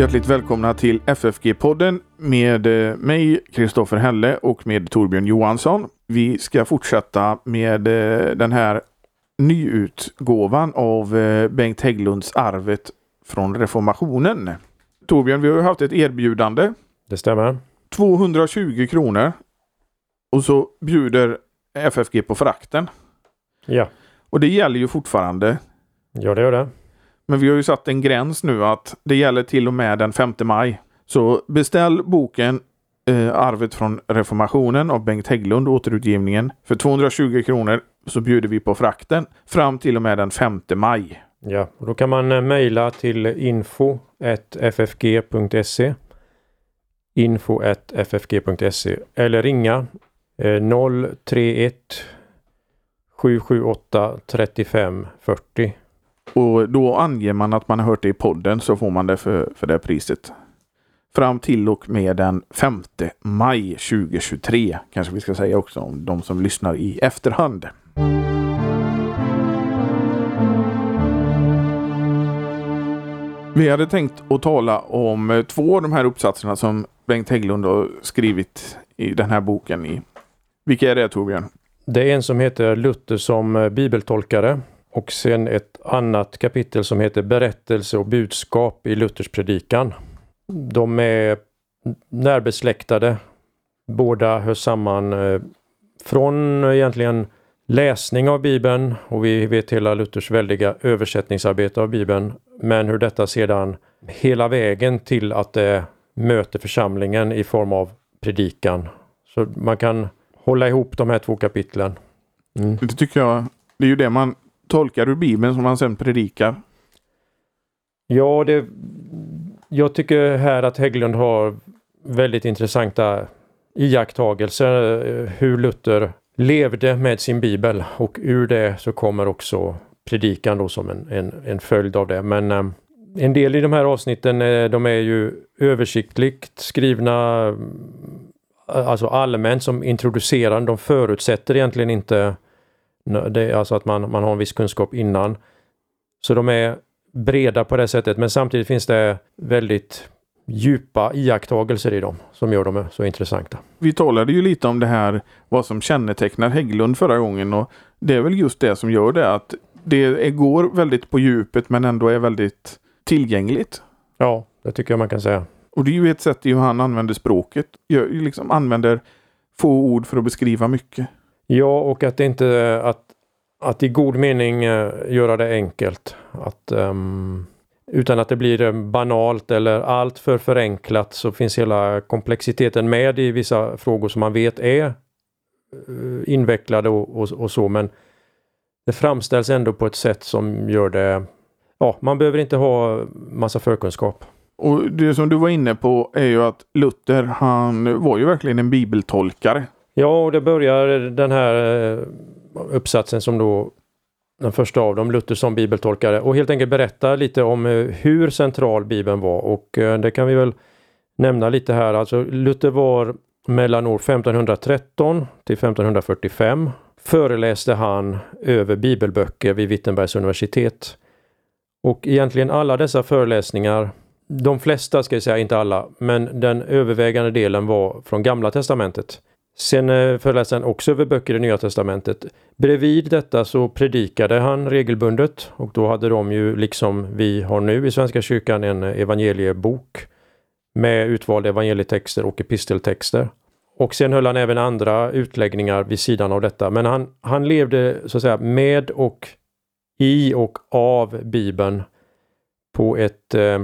Hjärtligt välkomna till FFG-podden med eh, mig, Kristoffer Helle och med Torbjörn Johansson. Vi ska fortsätta med eh, den här nyutgåvan av eh, Bengt Hägglunds Arvet från reformationen. Torbjörn, vi har ju haft ett erbjudande. Det stämmer. 220 kronor. Och så bjuder FFG på frakten. Ja, Och det gäller ju fortfarande. ja det gör det. Men vi har ju satt en gräns nu att det gäller till och med den 5 maj. Så beställ boken eh, Arvet från reformationen av Bengt Hägglund, återutgivningen. För 220 kronor så bjuder vi på frakten fram till och med den 5 maj. Ja, och då kan man eh, mejla till info.ffg.se info.ffg.se eller ringa eh, 031 778 35 40. Och då anger man att man har hört det i podden så får man det för, för det priset. Fram till och med den 5 maj 2023 kanske vi ska säga också om de som lyssnar i efterhand. Vi hade tänkt att tala om två av de här uppsatserna som Bengt Hägglund har skrivit i den här boken. I. Vilka är det Torbjörn? Det är en som heter Luther som bibeltolkare och sen ett annat kapitel som heter Berättelse och budskap i Luthers predikan. De är närbesläktade. Båda hör samman eh, från egentligen läsning av Bibeln och vi vet hela Luthers väldiga översättningsarbete av Bibeln. Men hur detta sedan hela vägen till att det möter församlingen i form av predikan. Så man kan hålla ihop de här två kapitlen. Mm. Det tycker jag. Det är ju det man tolkar ur Bibeln som han sen predikar. Ja, det, jag tycker här att Hägglund har väldigt intressanta iakttagelser eh, hur Luther levde med sin bibel och ur det så kommer också predikan då som en, en, en följd av det. Men eh, en del i de här avsnitten eh, de är ju översiktligt skrivna, alltså allmänt som introducerande. De förutsätter egentligen inte det, alltså att man, man har en viss kunskap innan. Så de är breda på det sättet men samtidigt finns det väldigt djupa iakttagelser i dem som gör dem så intressanta. Vi talade ju lite om det här vad som kännetecknar Hägglund förra gången och det är väl just det som gör det att det är- går väldigt på djupet men ändå är väldigt tillgängligt. Ja, det tycker jag man kan säga. Och det är ju ett sätt i hur han använder språket. Liksom använder få ord för att beskriva mycket. Ja, och att det inte att, att i god mening eh, göra det enkelt. Att, um, utan att det blir eh, banalt eller allt för förenklat så finns hela komplexiteten med i vissa frågor som man vet är eh, invecklade och, och, och så men det framställs ändå på ett sätt som gör det Ja, man behöver inte ha massa förkunskap. Och det som du var inne på är ju att Luther han var ju verkligen en bibeltolkare. Ja, och det börjar den här eh, uppsatsen som då den första av dem, Luther som bibeltolkare och helt enkelt berätta lite om eh, hur central Bibeln var och eh, det kan vi väl nämna lite här. Alltså Luther var mellan år 1513 till 1545 föreläste han över bibelböcker vid Wittenbergs universitet. Och egentligen alla dessa föreläsningar, de flesta ska jag säga, inte alla, men den övervägande delen var från Gamla Testamentet. Sen eh, föreläste han också över böcker i Nya Testamentet. Bredvid detta så predikade han regelbundet och då hade de ju liksom vi har nu i Svenska kyrkan en evangeliebok med utvalda evangelietexter och episteltexter. Och sen höll han även andra utläggningar vid sidan av detta. Men han, han levde så att säga med och i och av Bibeln på ett eh,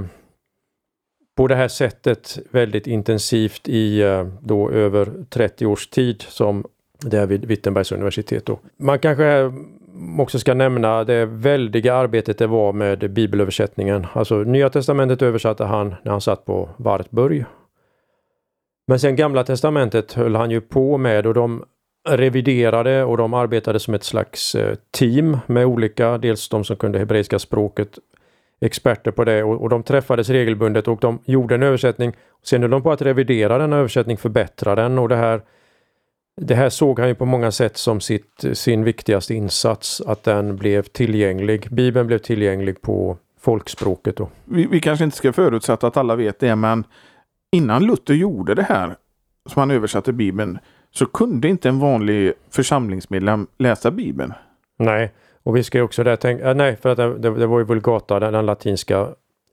på det här sättet väldigt intensivt i eh, då över 30 års tid som det är vid Wittenbergs universitet. Då. Man kanske också ska nämna det väldiga arbetet det var med bibelöversättningen. Alltså Nya Testamentet översatte han när han satt på Wartburg. Men sen Gamla Testamentet höll han ju på med och de reviderade och de arbetade som ett slags eh, team med olika, dels de som kunde hebreiska språket, experter på det och, och de träffades regelbundet och de gjorde en översättning. Sen höll de på att revidera den översättning, förbättra den och det här det här såg han ju på många sätt som sitt, sin viktigaste insats, att den blev tillgänglig. Bibeln blev tillgänglig på folkspråket. Då. Vi, vi kanske inte ska förutsätta att alla vet det, men innan Luther gjorde det här, som han översatte Bibeln, så kunde inte en vanlig församlingsmedlem läsa Bibeln. Nej, och vi ska ju också där tänka, äh, eh, nej för att det, det var ju Vulgata, den, den latinska.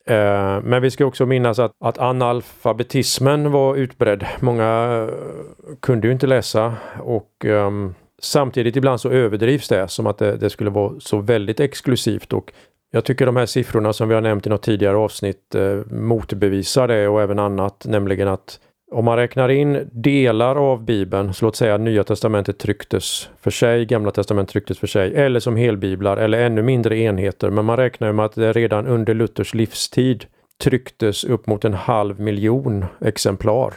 Eh, men vi ska också minnas att, att analfabetismen var utbredd. Många eh, kunde ju inte läsa och eh, samtidigt ibland så överdrivs det som att det, det, skulle vara så väldigt exklusivt och jag tycker de här siffrorna som vi har nämnt i något tidigare avsnitt eh, motbevisar det och även annat, nämligen att om man räknar in delar av Bibeln, så låt säga Nya Testamentet trycktes för sig, Gamla Testamentet trycktes för sig, eller som helbiblar eller ännu mindre enheter. Men man räknar med att det redan under Luthers livstid trycktes upp mot en halv miljon exemplar.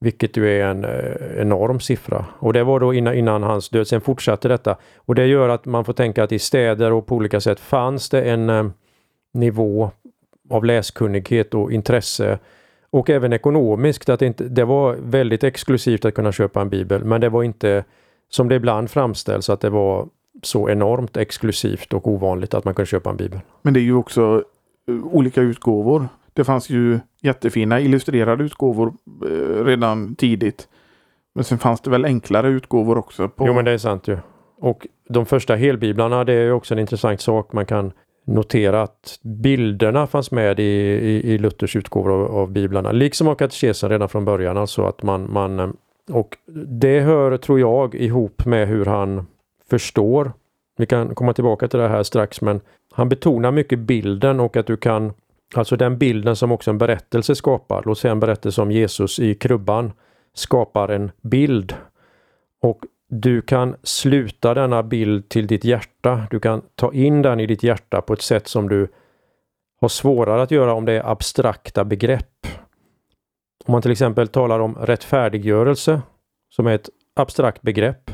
Vilket ju är en eh, enorm siffra. Och det var då innan, innan hans död. Sen fortsatte detta. Och det gör att man får tänka att i städer och på olika sätt fanns det en eh, nivå av läskunnighet och intresse och även ekonomiskt, att det, inte, det var väldigt exklusivt att kunna köpa en bibel, men det var inte som det ibland framställs att det var så enormt exklusivt och ovanligt att man kunde köpa en bibel. Men det är ju också eh, olika utgåvor. Det fanns ju jättefina illustrerade utgåvor eh, redan tidigt. Men sen fanns det väl enklare utgåvor också. På... Jo men det är sant ju. Och de första helbiblarna det är också en intressant sak man kan notera att bilderna fanns med i, i, i Luthers utgåvor av, av biblarna, liksom av katekesen redan från början. Alltså att man, man, eh, och det hör, tror jag, ihop med hur han förstår. Vi kan komma tillbaka till det här strax, men han betonar mycket bilden och att du kan, alltså den bilden som också en berättelse skapar. Låt säga en berättelse om Jesus i krubban skapar en bild. Och du kan sluta denna bild till ditt hjärta. Du kan ta in den i ditt hjärta på ett sätt som du har svårare att göra om det är abstrakta begrepp. Om man till exempel talar om rättfärdiggörelse, som är ett abstrakt begrepp,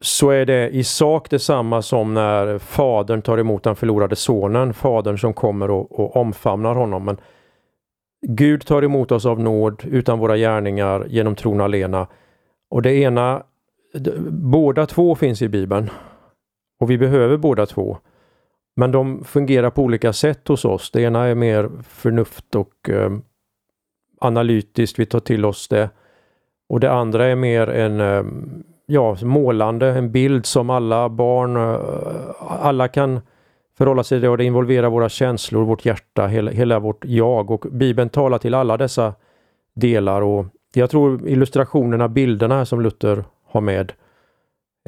så är det i sak detsamma som när fadern tar emot den förlorade sonen, fadern som kommer och, och omfamnar honom. Men Gud tar emot oss av nåd utan våra gärningar genom tron alena. Och det ena båda två finns i Bibeln. Och vi behöver båda två. Men de fungerar på olika sätt hos oss. Det ena är mer förnuft och eh, analytiskt, vi tar till oss det. Och det andra är mer en eh, ja, målande, en bild som alla barn, eh, alla kan förhålla sig till och det involverar våra känslor, vårt hjärta, hela, hela vårt jag och Bibeln talar till alla dessa delar och jag tror illustrationerna, bilderna som Luther ha med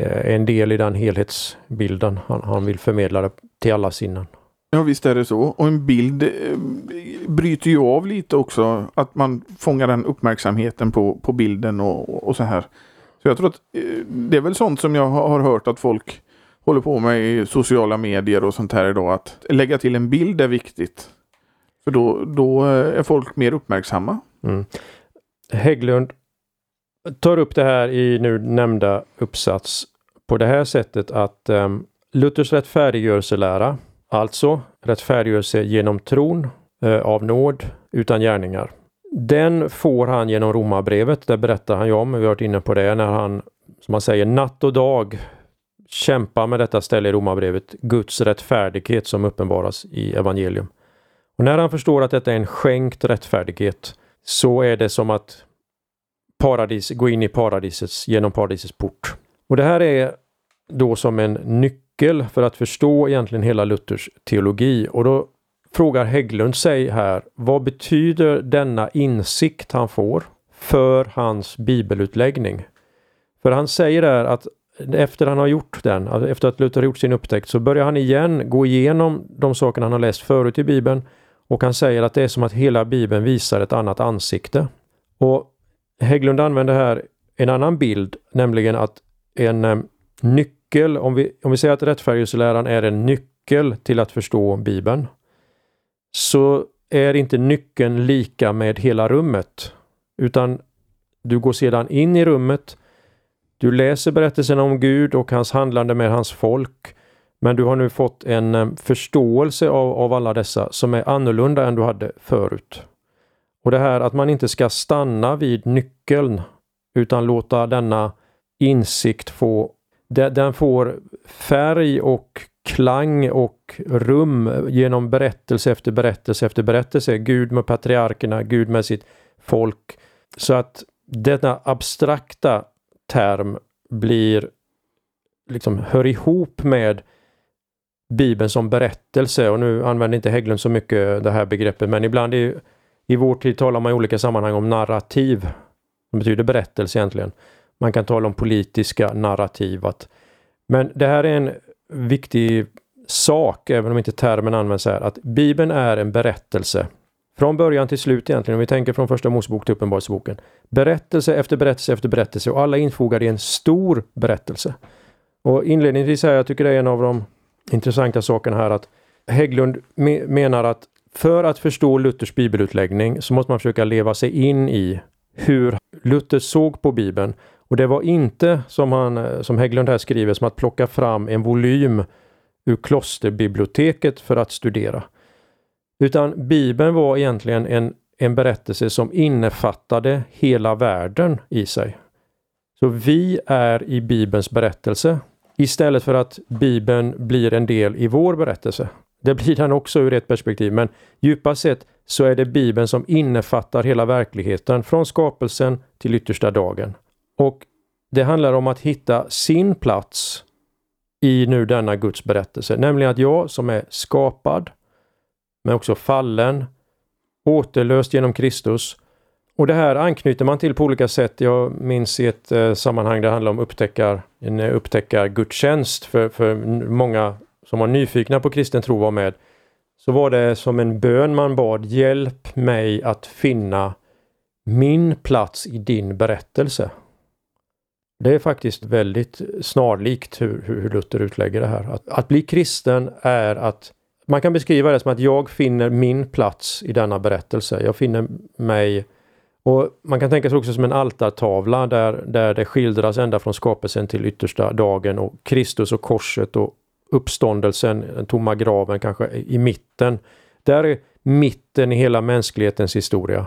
eh, en del i den helhetsbilden han, han vill förmedla till alla sinnen. Ja visst är det så. Och en bild eh, bryter ju av lite också. Att man fångar den uppmärksamheten på, på bilden och, och så här. Så jag tror att eh, det är väl sånt som jag har hört att folk håller på med i sociala medier och sånt här idag. Att lägga till en bild är viktigt. För då, då är folk mer uppmärksamma. Mm. Hägglund tar upp det här i nu nämnda uppsats på det här sättet att um, Luthers rättfärdiggörelselära, alltså rättfärdiggörelse genom tron uh, av nåd utan gärningar. Den får han genom romabrevet. Det berättar han ju om, vi har varit inne på det, när han, som man säger, natt och dag kämpar med detta ställe i romabrevet, Guds rättfärdighet som uppenbaras i evangelium. Och när han förstår att detta är en skänkt rättfärdighet så är det som att paradis, gå in i paradisets, genom paradisets port. Och det här är då som en nyckel för att förstå egentligen hela Luthers teologi. Och då frågar Hägglund sig här, vad betyder denna insikt han får för hans bibelutläggning? För han säger där att efter han har gjort den, alltså efter att Luther har gjort sin upptäckt, så börjar han igen gå igenom de saker han har läst förut i Bibeln och han säger att det är som att hela Bibeln visar ett annat ansikte. Och Hägglund använder här en annan bild, nämligen att en eh, nyckel, om vi, om vi säger att rättfärdigelseläran är en nyckel till att förstå Bibeln, så är inte nyckeln lika med hela rummet, utan du går sedan in i rummet, du läser berättelsen om Gud och hans handlande med hans folk, men du har nu fått en eh, förståelse av, av alla dessa som är annorlunda än du hade förut. Och det här att man inte ska stanna vid nyckeln utan låta denna insikt få, den får färg och klang och rum genom berättelse efter berättelse efter berättelse. Gud med patriarkerna, Gud med sitt folk. Så att denna abstrakta term blir liksom hör ihop med Bibeln som berättelse och nu använder inte Hägglund så mycket det här begreppet men ibland är i vår tid talar man i olika sammanhang om narrativ. Det betyder berättelse egentligen. Man kan tala om politiska narrativ. Att, men det här är en viktig sak, även om inte termen används här, att Bibeln är en berättelse. Från början till slut egentligen, om vi tänker från första Mosebok till Uppenbarelseboken. Berättelse efter berättelse efter berättelse och alla infogade i en stor berättelse. Och inledningsvis här, jag tycker det är en av de intressanta sakerna här att Hägglund menar att för att förstå Luthers bibelutläggning så måste man försöka leva sig in i hur Luther såg på Bibeln. Och det var inte, som, han, som Hägglund här skriver, som att plocka fram en volym ur klosterbiblioteket för att studera. Utan Bibeln var egentligen en, en berättelse som innefattade hela världen i sig. Så vi är i Bibelns berättelse istället för att Bibeln blir en del i vår berättelse. Det blir den också ur ett perspektiv, men djupast sett så är det Bibeln som innefattar hela verkligheten från skapelsen till yttersta dagen. Och det handlar om att hitta sin plats i nu denna Guds berättelse, nämligen att jag som är skapad, men också fallen, återlöst genom Kristus. Och det här anknyter man till på olika sätt. Jag minns i ett eh, sammanhang där det handlar om upptäckar, en eh, upptäckargudstjänst för, för många som var nyfikna på kristen tro var med. Så var det som en bön man bad, hjälp mig att finna min plats i din berättelse. Det är faktiskt väldigt snarlikt hur, hur Luther utlägger det här. Att, att bli kristen är att man kan beskriva det som att jag finner min plats i denna berättelse. Jag finner mig och Man kan tänka sig också som en altartavla där, där det skildras ända från skapelsen till yttersta dagen och Kristus och korset och uppståndelsen, den tomma graven kanske i mitten. Där är mitten i hela mänsklighetens historia.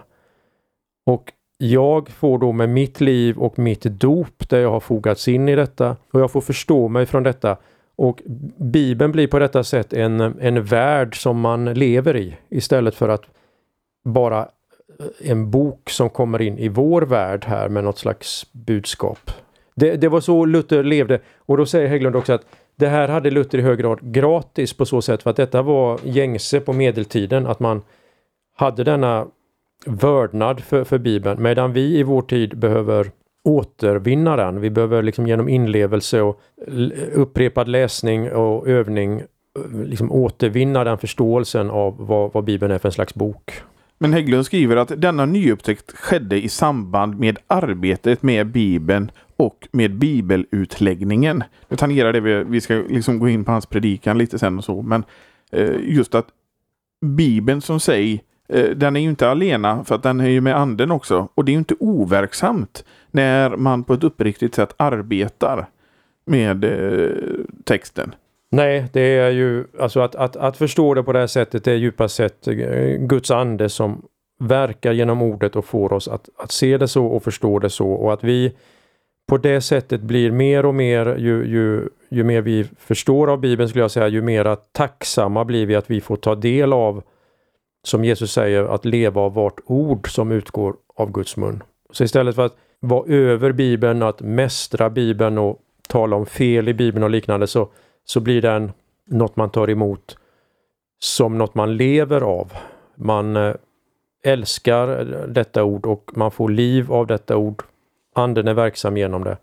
Och jag får då med mitt liv och mitt dop där jag har fogats in i detta och jag får förstå mig från detta. Och Bibeln blir på detta sätt en, en värld som man lever i istället för att bara eh, en bok som kommer in i vår värld här med något slags budskap. Det, det var så Luther levde och då säger Hägglund också att det här hade Luther i hög grad gratis på så sätt för att detta var gängse på medeltiden att man hade denna vördnad för, för Bibeln medan vi i vår tid behöver återvinna den. Vi behöver liksom genom inlevelse och upprepad läsning och övning liksom återvinna den förståelsen av vad, vad Bibeln är för en slags bok. Men Hägglund skriver att denna nyupptäckt skedde i samband med arbetet med Bibeln och med bibelutläggningen. Det tangerar det vi, vi ska liksom gå in på hans predikan lite sen och så, men eh, just att Bibeln som sig, eh, den är ju inte alena för att den är ju med anden också. Och det är ju inte overksamt när man på ett uppriktigt sätt arbetar med eh, texten. Nej, det är ju alltså att, att, att förstå det på det här sättet det är djupast sett eh, Guds ande som verkar genom ordet och får oss att, att se det så och förstå det så och att vi på det sättet blir mer och mer, ju, ju, ju mer vi förstår av Bibeln skulle jag säga, ju mer tacksamma blir vi att vi får ta del av, som Jesus säger, att leva av vart ord som utgår av Guds mun. Så istället för att vara över Bibeln, att mästra Bibeln och tala om fel i Bibeln och liknande så så blir den något man tar emot som något man lever av. Man eh, älskar detta ord och man får liv av detta ord. Anden är verksam genom det.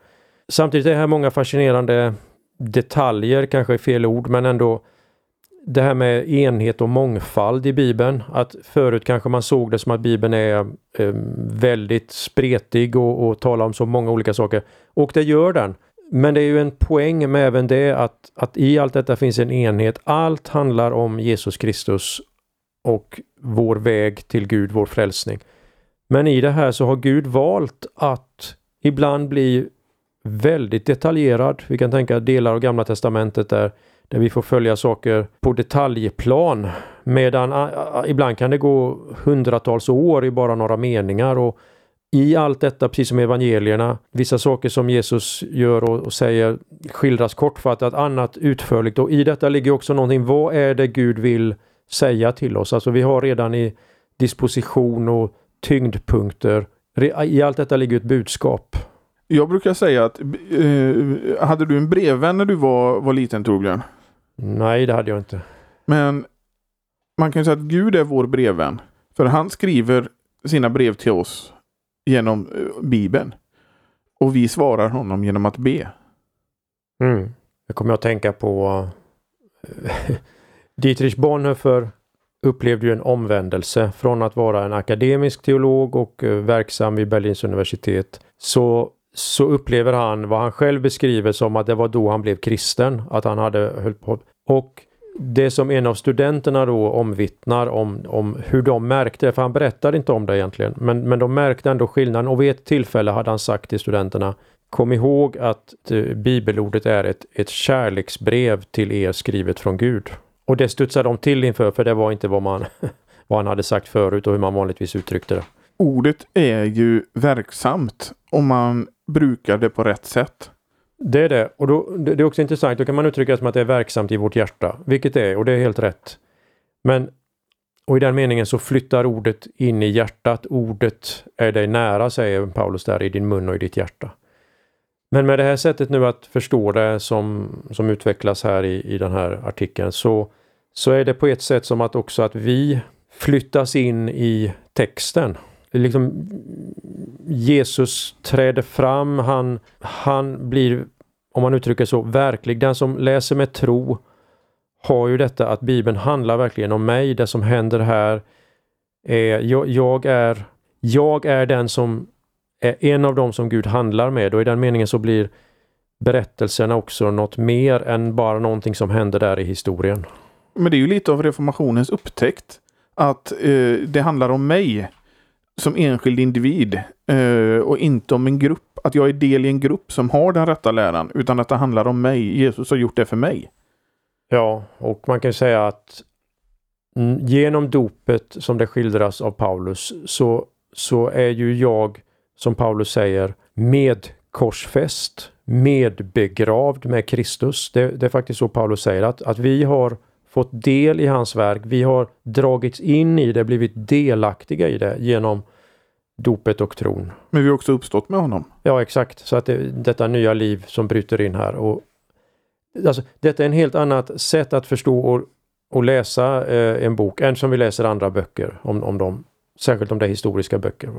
Samtidigt är det här många fascinerande detaljer, kanske är fel ord, men ändå det här med enhet och mångfald i Bibeln. Att förut kanske man såg det som att Bibeln är eh, väldigt spretig och, och talar om så många olika saker. Och det gör den. Men det är ju en poäng med även det att, att i allt detta finns en enhet. Allt handlar om Jesus Kristus och vår väg till Gud, vår frälsning. Men i det här så har Gud valt att ibland bli väldigt detaljerad. Vi kan tänka delar av Gamla Testamentet där, där vi får följa saker på detaljplan. Medan ibland kan det gå hundratals år i bara några meningar och i allt detta, precis som evangelierna, vissa saker som Jesus gör och, och säger skildras kortfattat, annat utförligt och i detta ligger också någonting, vad är det Gud vill säga till oss? Alltså vi har redan i disposition och tyngdpunkter, i allt detta ligger ett budskap. Jag brukar säga att, eh, hade du en brevvän när du var, var liten Torbjörn? Nej, det hade jag inte. Men man kan säga att Gud är vår brevvän. För han skriver sina brev till oss genom eh, Bibeln. Och vi svarar honom genom att be. Mm. Det kommer jag att tänka på uh, Dietrich Bonhoeffer upplevde ju en omvändelse från att vara en akademisk teolog och eh, verksam vid Berlins universitet. Så, så upplever han vad han själv beskriver som att det var då han blev kristen. Att han hade höll på. Och det som en av studenterna då omvittnar om, om hur de märkte, för han berättade inte om det egentligen, men, men de märkte ändå skillnaden och vid ett tillfälle hade han sagt till studenterna Kom ihåg att eh, bibelordet är ett, ett kärleksbrev till er skrivet från Gud. Och det studsade de till inför för det var inte vad, man, vad han hade sagt förut och hur man vanligtvis uttryckte det. Ordet är ju verksamt om man brukar det på rätt sätt. Det är det. Och då, det är också intressant. Då kan man uttrycka det som att det är verksamt i vårt hjärta. Vilket det är och det är helt rätt. Men och i den meningen så flyttar ordet in i hjärtat. Ordet är dig nära, säger Paulus där, i din mun och i ditt hjärta. Men med det här sättet nu att förstå det som, som utvecklas här i, i den här artikeln så, så är det på ett sätt som att också att vi flyttas in i texten. Liksom, Jesus träder fram, han, han blir, om man uttrycker så, verklig. Den som läser med tro har ju detta att Bibeln handlar verkligen om mig. Det som händer här är, jag, jag är, jag är den som är en av dem som Gud handlar med och i den meningen så blir berättelserna också något mer än bara någonting som händer där i historien. Men det är ju lite av reformationens upptäckt att eh, det handlar om mig som enskild individ eh, och inte om en grupp. Att jag är del i en grupp som har den rätta läran utan att det handlar om mig. Jesus har gjort det för mig. Ja, och man kan säga att genom dopet som det skildras av Paulus så, så är ju jag, som Paulus säger, med korsfäst, medbegravd med Kristus. Det, det, är faktiskt så Paulus säger att, att vi har fått del i hans verk. Vi har dragits in i det, blivit delaktiga i det genom dopet och tron. Men vi har också uppstått med honom. Ja exakt, så att det, detta nya liv som bryter in här. Och, alltså, detta är en helt annat sätt att förstå och, och läsa eh, en bok än som vi läser andra böcker om, om dem. Särskilt om det är historiska böcker.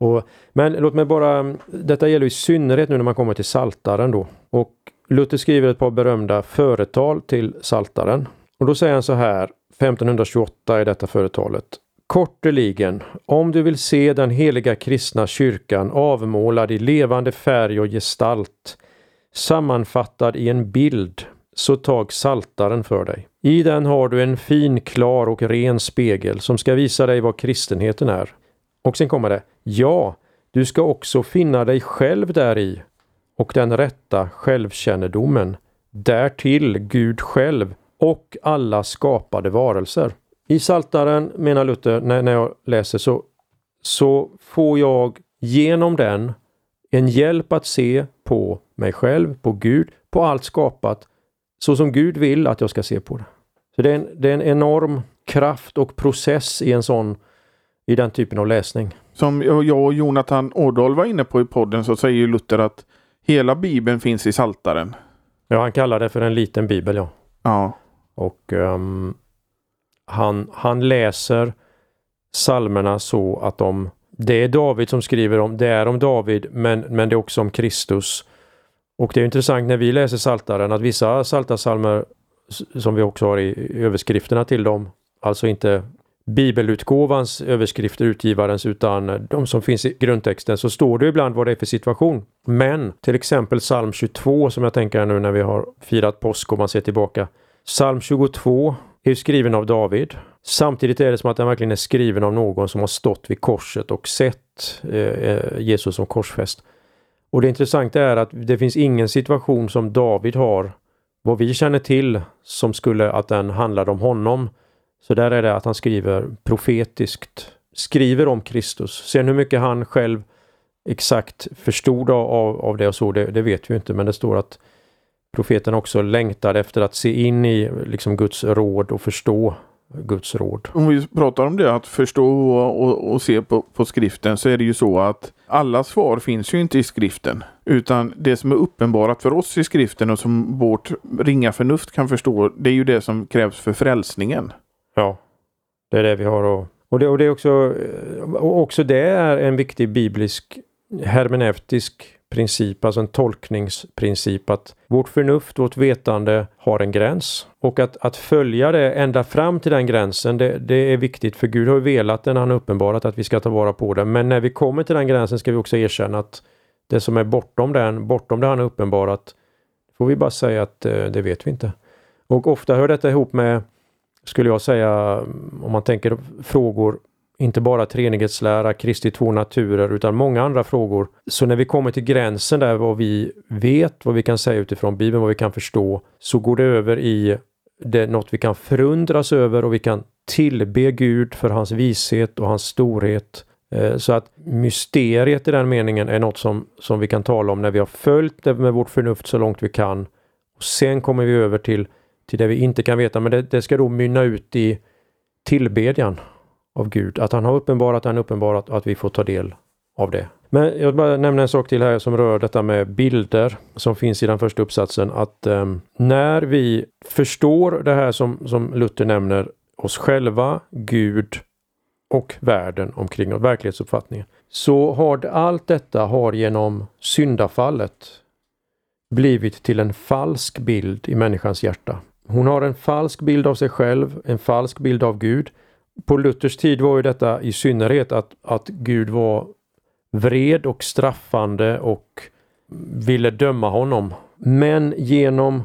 Och, men låt mig bara, detta gäller i synnerhet nu när man kommer till Saltaren då. Och Luther skriver ett par berömda företal till Saltaren. Och då säger han så här, 1528 är detta företalet. Korteligen, om du vill se den heliga kristna kyrkan avmålad i levande färg och gestalt, sammanfattad i en bild, så tag saltaren för dig. I den har du en fin, klar och ren spegel som ska visa dig vad kristenheten är. Och sen kommer det, ja, du ska också finna dig själv där i och den rätta självkännedomen. Därtill Gud själv och alla skapade varelser. I Saltaren menar Luther, när, när jag läser så, så får jag genom den en hjälp att se på mig själv, på Gud, på allt skapat så som Gud vill att jag ska se på det. Så det är en, det är en enorm kraft och process i en sån i den typen av läsning. Som jag och Jonathan Ådahl var inne på i podden så säger Luther att hela bibeln finns i Saltaren. Ja, han kallar det för en liten bibel, ja. Ja. Och um, han, han läser salmerna så att de det är David som skriver om, det är om David men, men det är också om Kristus. Och det är intressant när vi läser Saltaren att vissa saltarsalmer som vi också har i överskrifterna till dem, alltså inte bibelutgåvans överskrifter, utgivarens, utan de som finns i grundtexten, så står det ibland vad det är för situation. Men till exempel psalm 22 som jag tänker nu när vi har firat påsk och man ser tillbaka. Psalm 22 är skriven av David. Samtidigt är det som att den verkligen är skriven av någon som har stått vid korset och sett eh, eh, Jesus som korsfäst. Och det intressanta är att det finns ingen situation som David har, vad vi känner till, som skulle att den handlade om honom. Så där är det att han skriver profetiskt, skriver om Kristus. Sen hur mycket han själv exakt förstod av, av det och så, det, det vet vi inte, men det står att profeten också längtade efter att se in i liksom Guds råd och förstå Guds råd. Om vi pratar om det att förstå och, och, se på, på skriften så är det ju så att alla svar finns ju inte i skriften. Utan det som är uppenbarat för oss i skriften och som vårt ringa förnuft kan förstå, det är ju det som krävs för frälsningen. Ja, det är det vi har och, och, det, och det är också, eh, och också det är en viktig biblisk hermeneutisk princip, alltså en tolkningsprincip att vårt förnuft, vårt vetande har en gräns. Och att, att följa det ända fram till den gränsen, det, det är viktigt för Gud har velat den, han har uppenbarat att vi ska ta vara på den. Men när vi kommer till den gränsen ska vi också erkänna att det som är bortom den, bortom det han har uppenbarat, får vi bara säga att eh, det vet vi inte. Och ofta hör detta ihop med, skulle jag säga, om man tänker frågor inte bara treenighetslära, Kristi två naturer, utan många andra frågor. Så när vi kommer till gränsen där vad vi vet, vad vi kan säga utifrån Bibeln, vad vi kan förstå, så går det över i det, något vi kan förundras över och vi kan tillbe Gud för hans vishet och hans storhet. Eh, så att mysteriet i den meningen är något som, som vi kan tala om när vi har följt det med vårt förnuft så långt vi kan. Och Sen kommer vi över till, till det vi inte kan veta, men det, det ska då mynna ut i tillbedjan av Gud. Att han har uppenbarat, han uppenbarat och att vi får ta del av det. Men jag vill bara nämna en sak till här som rör detta med bilder som finns i den första uppsatsen. Att eh, när vi förstår det här som, som Luther nämner, oss själva, Gud och världen omkring oss, verklighetsuppfattningen. Så har allt detta har genom syndafallet blivit till en falsk bild i människans hjärta. Hon har en falsk bild av sig själv, en falsk bild av Gud på Luthers tid var ju detta i synnerhet att, att Gud var vred och straffande och ville döma honom. Men genom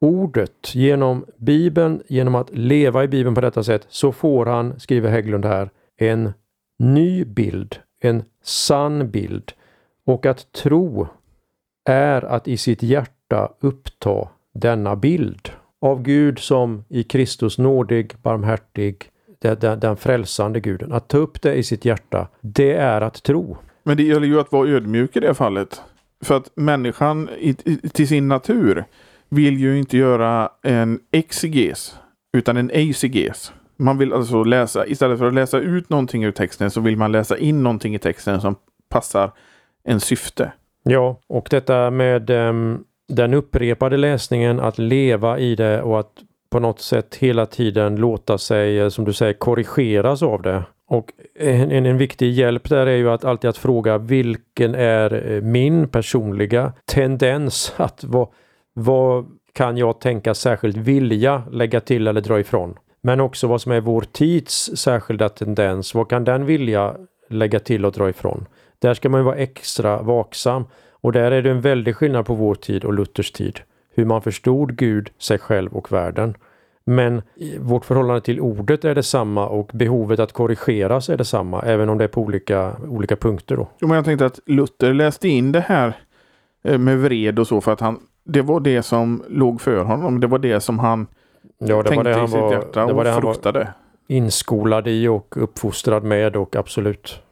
ordet, genom Bibeln, genom att leva i Bibeln på detta sätt så får han, skriver Hägglund här, en ny bild, en sann bild. Och att tro är att i sitt hjärta uppta denna bild av Gud som i Kristus nådig, barmhärtig, den, den frälsande guden. Att ta upp det i sitt hjärta, det är att tro. Men det gäller ju att vara ödmjuk i det fallet. För att människan i, i, till sin natur vill ju inte göra en exeges utan en eiseges. Man vill alltså läsa, istället för att läsa ut någonting ur texten så vill man läsa in någonting i texten som passar en syfte. Ja, och detta med um, den upprepade läsningen, att leva i det och att på något sätt hela tiden låta sig, eh, som du säger, korrigeras av det. Och en, en, viktig hjälp där är ju att alltid att fråga vilken är eh, min personliga tendens att vad, vad kan jag tänka särskilt vilja lägga till eller dra ifrån? Men också vad som är vår tids särskilda tendens. Vad kan den vilja lägga till och dra ifrån? Där ska man vara extra vaksam och där är det en väldig skillnad på vår tid och Luthers tid hur man förstod Gud, sig själv och världen. Men vårt förhållande till ordet är detsamma och behovet att korrigeras är detsamma, även om det är på olika, olika punkter. Då. Jo, men jag tänkte att Luther läste in det här eh, med vred och så för att han, det var det som låg för honom. Det var det som han ja, det tänkte var det han i sitt var, hjärta och det var det fruktade. Han var inskolad i och uppfostrad med och absolut.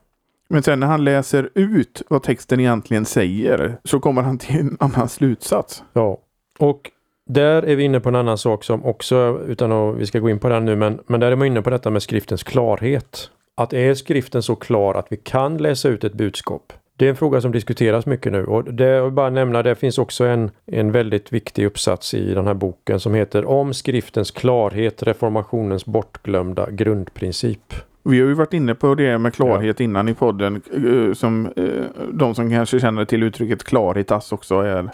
Men sen när han läser ut vad texten egentligen säger så kommer han till en annan slutsats. Ja, och där är vi inne på en annan sak som också, utan att vi ska gå in på den nu, men, men där är man inne på detta med skriftens klarhet. Att är skriften så klar att vi kan läsa ut ett budskap? Det är en fråga som diskuteras mycket nu och det jag vill bara nämna, det finns också en, en väldigt viktig uppsats i den här boken som heter Om skriftens klarhet, reformationens bortglömda grundprincip. Vi har ju varit inne på det med klarhet ja. innan i podden. Eh, som, eh, de som kanske känner till uttrycket claritas också är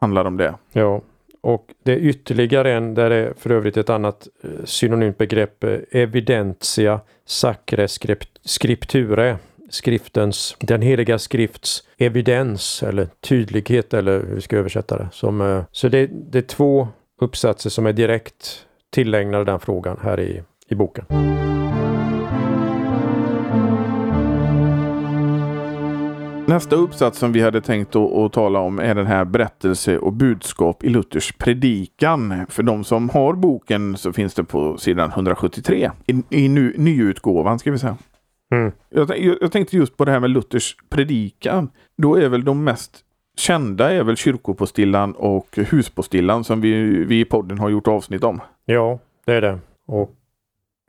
handlar om det. Ja, och det är ytterligare en, där är för övrigt ett annat eh, synonymt begrepp, evidentia sacre scripture, skriftens, den heliga skrifts evidens eller tydlighet eller hur vi ska översätta det. Som, så det, det är två uppsatser som är direkt tillägnade den frågan här i, i boken. Nästa uppsats som vi hade tänkt att, tala om är den här berättelse och budskap i Luthers predikan. För de som har boken så finns det på sidan 173 i, i nu, nyutgåvan ska vi säga. Mm. Jag, jag, tänkte just på det här med Luthers predikan. Då är väl de mest kända är väl kyrkopostillan och huspostillan som vi, vi i podden har gjort avsnitt om. Ja, det är det. Och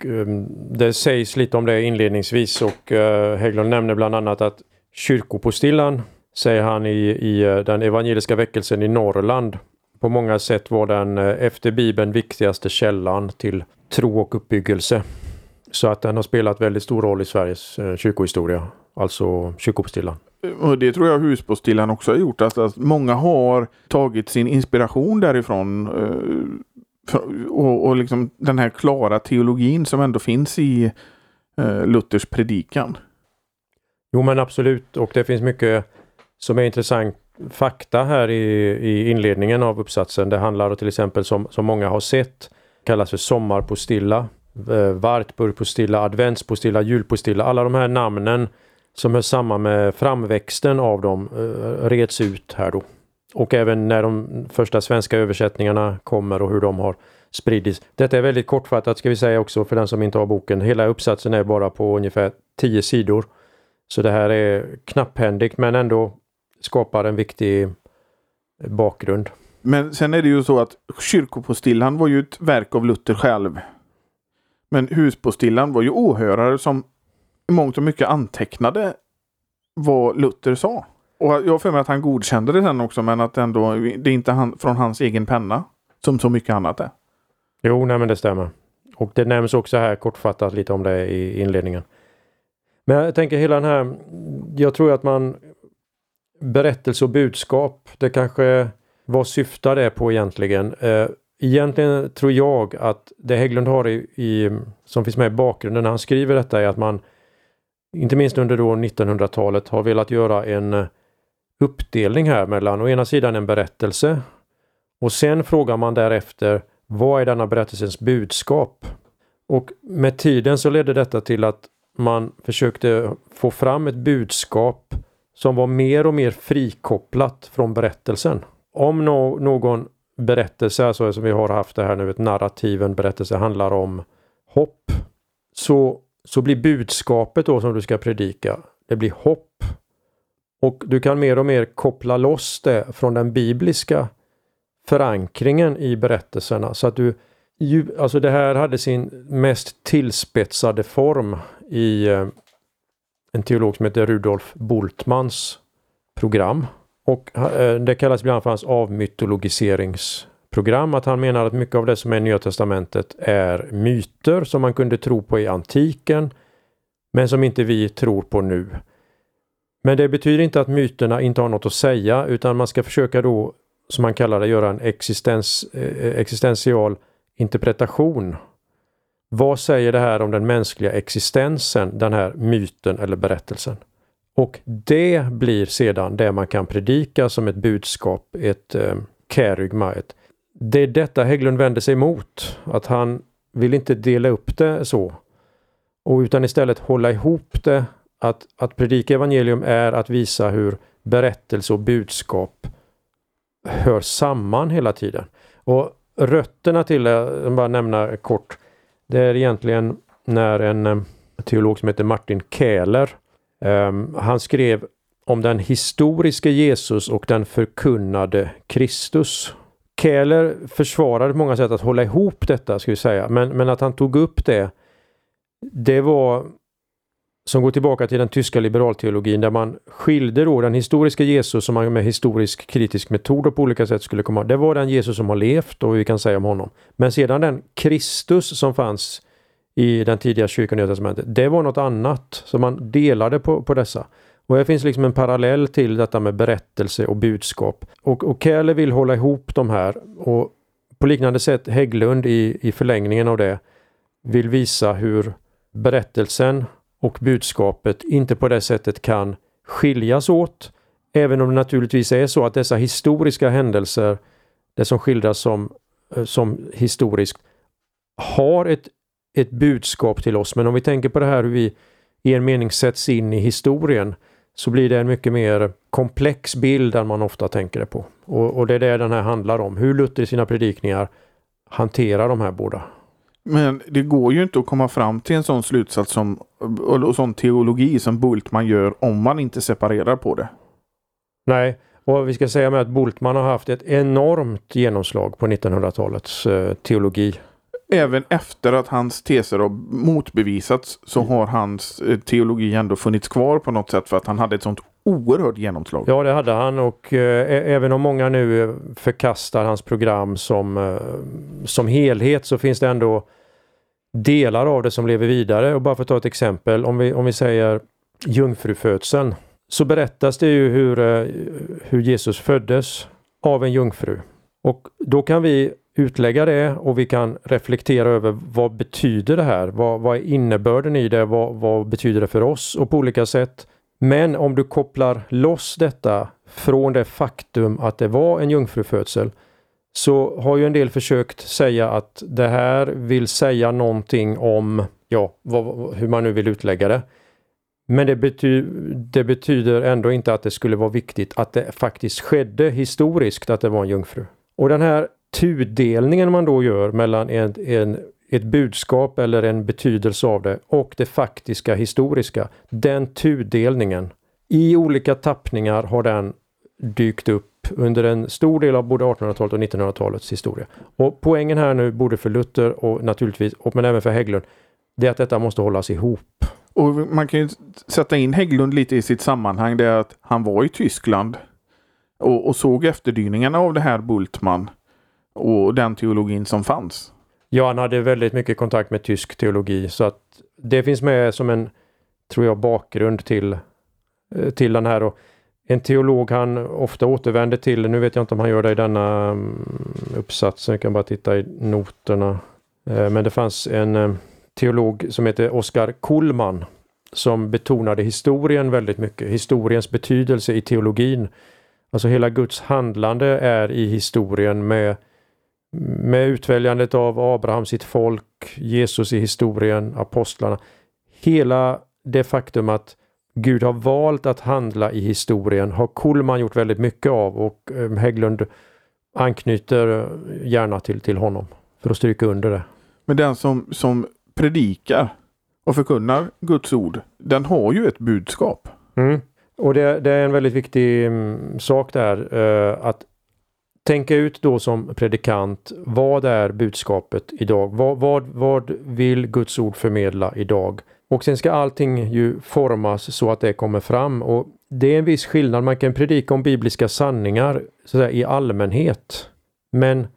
um, det sägs lite om det inledningsvis och uh, Hägglund nämner bland annat att kyrkopostillan, säger han i, i eh, den evangeliska väckelsen i Norrland, på många sätt var den eh, efter Bibeln viktigaste källan till tro och uppbyggelse. Så att den har spelat väldigt stor roll i Sveriges eh, kyrkohistoria, alltså kyrkopostillan. Och det tror jag huspostillan också har gjort. Alltså att många har tagit sin inspiration därifrån. Och, och liksom den här klara teologin som ändå finns i Luthers predikan. Jo men absolut och det finns mycket som är intressant fakta här i, i inledningen av uppsatsen. Det handlar till exempel som, som många har sett kallas för sommarpostilla, eh, vartburgpostilla, adventspostilla, julpostilla. Alla de här namnen som hör samman med framväxten av dem eh, reds ut här då. Och även när de första svenska översättningarna kommer och hur de har spridits. Detta är väldigt kortfattat ska vi säga också för den som inte har boken. Hela uppsatsen är bara på ungefär 10 sidor. Så det här är knapphändigt men ändå skapar en viktig bakgrund. Men sen är det ju så att kyrkopostillan var ju ett verk av Luther själv. Men huspostillan var ju åhörare som i mångt och mycket antecknade vad Luther sa. Och jag har för mig att han godkände det sen också men att ändå det är inte han, från hans egen penna. Som så mycket annat är. Jo, nej men det stämmer. Och det nämns också här kortfattat lite om det i inledningen. Men jag tänker hela den här, jag tror att man berättelse och budskap, det kanske, vad syftar det på egentligen? Eh, egentligen tror jag att det Hägglund har i, i, som finns med i bakgrunden när han skriver detta är att man inte minst under då 1900-talet har velat göra en eh, uppdelning här mellan å ena sidan en berättelse och sen frågar man därefter vad är denna berättelsens budskap? Och med tiden så ledde detta till att man försökte få fram ett budskap som var mer och mer frikopplat från berättelsen. Om no någon berättelse, alltså som vi har haft det här nu, ett narrativ, en berättelse handlar om hopp, så, så blir budskapet då som du ska predika, det blir hopp. Och du kan mer och mer koppla loss det från den bibliska förankringen i berättelserna så att du Alltså det här hade sin mest tillspetsade form i eh, en teolog som heter Rudolf Bultmans program. Och eh, det kallas ibland för hans avmytologiseringsprogram. Att han menar att mycket av det som är i Nya Testamentet är myter som man kunde tro på i antiken. Men som inte vi tror på nu. Men det betyder inte att myterna inte har något att säga utan man ska försöka då, som man kallar det, göra en existens, eh, existential interpretation. Vad säger det här om den mänskliga existensen, den här myten eller berättelsen? Och det blir sedan det man kan predika som ett budskap, ett eh, kerygma. Ett, det är detta Hägglund vänder sig emot. Att han vill inte dela upp det så. Och utan istället hålla ihop det. Att, att predika evangelium är att visa hur berättelse och budskap hör samman hela tiden. Och rötterna till det, jag bara nämna kort, det är egentligen när en eh, teolog som heter Martin Kähler, um, han skrev om den historiska Jesus och den förkunnade Kristus. Kähler försvarade på många sätt att hålla ihop detta, ska vi säga, men, men att han tog upp det, det var som går tillbaka till den tyska liberalteologin där man skilde då den historiska Jesus som man med historisk kritisk metod och på olika sätt skulle komma. Det var den Jesus som har levt och vi kan säga om honom. Men sedan den Kristus som fanns i den tidiga kyrkan i Nya Testamentet, det var något annat. Så man delade på, på dessa. Och här finns liksom en parallell till detta med berättelse och budskap. Och, och Keller vill hålla ihop de här och på liknande sätt Hägglund i, i förlängningen av det vill visa hur berättelsen och budskapet inte på det sättet kan skiljas åt. Även om det naturligtvis är så att dessa historiska händelser, det som skildras som, eh, som historiskt, har ett, ett budskap till oss. Men om vi tänker på det här hur vi i en mening sätts in i historien så blir det en mycket mer komplex bild än man ofta tänker det på. Och, och det är det den här handlar om. Hur Luther i sina predikningar hanterar de här båda men det går ju inte att komma fram till en sån slutsats som och sån teologi som Bultman gör om man inte separerar på det. Nej, och vi ska säga med att Bultman har haft ett enormt genomslag på 1900-talets eh, teologi. Även efter att hans teser har motbevisats så har hans eh, teologi ändå funnits kvar på något sätt för att han hade ett sånt oerhört genomslag. Ja, det hade han och eh, även om många nu förkastar hans program som, eh, som helhet så finns det ändå delar av det som lever vidare. Och bara för att ta ett exempel, om vi, om vi säger jungfrufödseln så berättas det ju hur, eh, hur Jesus föddes av en jungfru. Och då kan vi utlägga det och vi kan reflektera över vad betyder det här? Vad, vad är innebörden i det? Vad, vad betyder det för oss? Och på olika sätt. Men om du kopplar loss detta från det faktum att det var en jungfrufödsel så har ju en del försökt säga att det här vill säga någonting om, ja, vad, hur man nu vill utlägga det. Men det, bety det, betyder ändå inte att det skulle vara viktigt att det faktiskt skedde historiskt att det var en jungfru. Och den här tudelningen man då gör mellan en, en, ett budskap eller en betydelse av det och det faktiska historiska. Den tudelningen. I olika tappningar har den dykt upp under en stor del av både 1800-talet och 1900-talets historia. Och poängen här nu både för Luther och naturligtvis, men även för Hägglund, det är att detta måste hållas ihop. Och man kan ju sätta in Hägglund lite i sitt sammanhang. Det är att han var i Tyskland och, och såg efterdyningarna av det här Bultman och den teologin som fanns. Ja, han hade väldigt mycket kontakt med tysk teologi så att det finns med som en, tror jag, bakgrund till, eh, till den här. Och en teolog han ofta återvänder till, nu vet jag inte om han gör det i denna mm, uppsatsen, jag kan bara titta i noterna. Eh, men det fanns en eh, teolog som heter Oskar Kullman som betonade historien väldigt mycket, historiens betydelse i teologin. Alltså hela Guds handlande är i historien med, med utväljandet av Abraham, sitt folk, Jesus i historien, apostlarna. Hela det faktum att Gud har valt att handla i historien har Kullman gjort väldigt mycket av och eh, Hägglund anknyter gärna till, till honom för att stryka under det. Men den som, som predikar och förkunnar Guds ord, den har ju ett budskap. Mm. Och det, det, är en väldigt viktig mm, sak där uh, att tänka ut då som predikant, vad är budskapet idag? Vad, vad, vad vill Guds ord förmedla idag? Och sen ska allting ju formas så att det kommer fram och det är en viss skillnad. Man kan predika om bibliska sanningar så där, i allmänhet. Men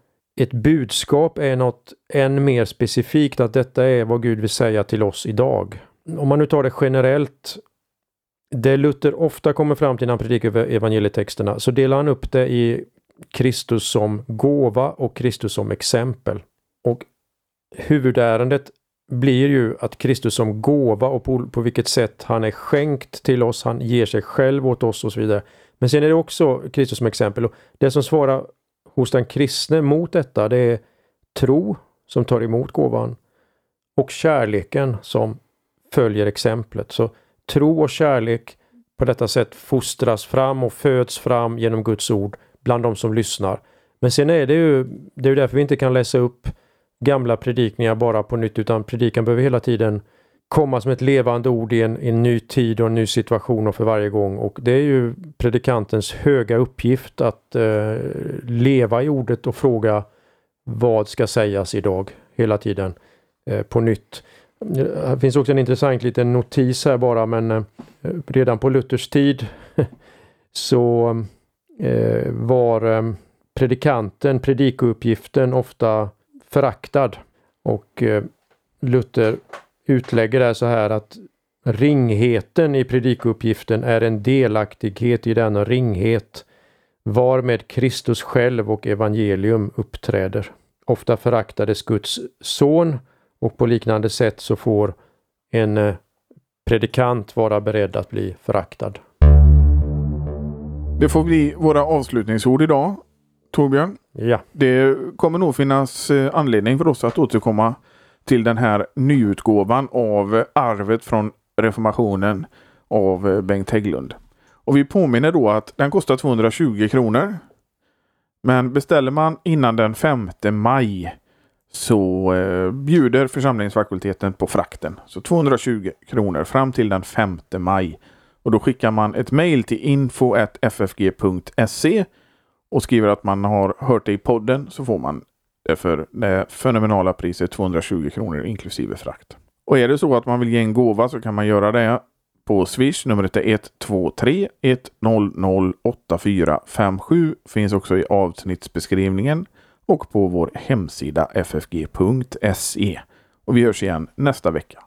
ett budskap är något än mer specifikt att detta är vad Gud vill säga till oss idag. Om man nu tar det generellt. Det Luther ofta kommer fram till när han predikar evangelietexterna så delar han upp det i Kristus som gåva och Kristus som exempel. Och huvudärendet blir ju att Kristus som gåva och på, på vilket sätt han är skänkt till oss, han ger sig själv åt oss och så vidare. Men sen är det också Kristus som exempel. Och det som svarar hos den kristne mot detta det är tro som tar emot gåvan och kärleken som följer exemplet. Så tro och kärlek på detta sätt fostras fram och föds fram genom Guds ord bland de som lyssnar. Men sen är det ju, det är därför vi inte kan läsa upp gamla predikningar bara på nytt utan predikan behöver hela tiden komma som ett levande ord i en, en ny tid och en ny situation och för varje gång. Och det är ju predikantens höga uppgift att eh, leva i ordet och fråga vad ska sägas idag hela tiden eh, på nytt. Det finns också en intressant liten notis här bara men eh, redan på Luthers tid så eh, var eh, predikanten, predikouppgiften ofta föraktad. Och eh, Luther utlägger det så här att ringheten i predikuppgiften är en delaktighet i denna ringhet varmed Kristus själv och evangelium uppträder. Ofta föraktades Guds son och på liknande sätt så får en eh, predikant vara beredd att bli föraktad. Det får bli våra avslutningsord idag. Torbjörn. Ja. Det kommer nog finnas eh, anledning för oss att återkomma till den här nyutgåvan av arvet från reformationen av eh, Bengt Hägglund. Och vi påminner då att den kostar 220 kronor. Men beställer man innan den 5 maj så eh, bjuder församlingsfakulteten på frakten. Så 220 kronor fram till den 5 maj. Och då skickar man ett mejl till info.ffg.se och skriver att man har hört det i podden så får man det för det fenomenala priset 220 kronor inklusive frakt. Och är det så att man vill ge en gåva så kan man göra det på Swish. Numret är 123 100 8457. Finns också i avsnittsbeskrivningen och på vår hemsida ffg.se. Och vi hörs igen nästa vecka.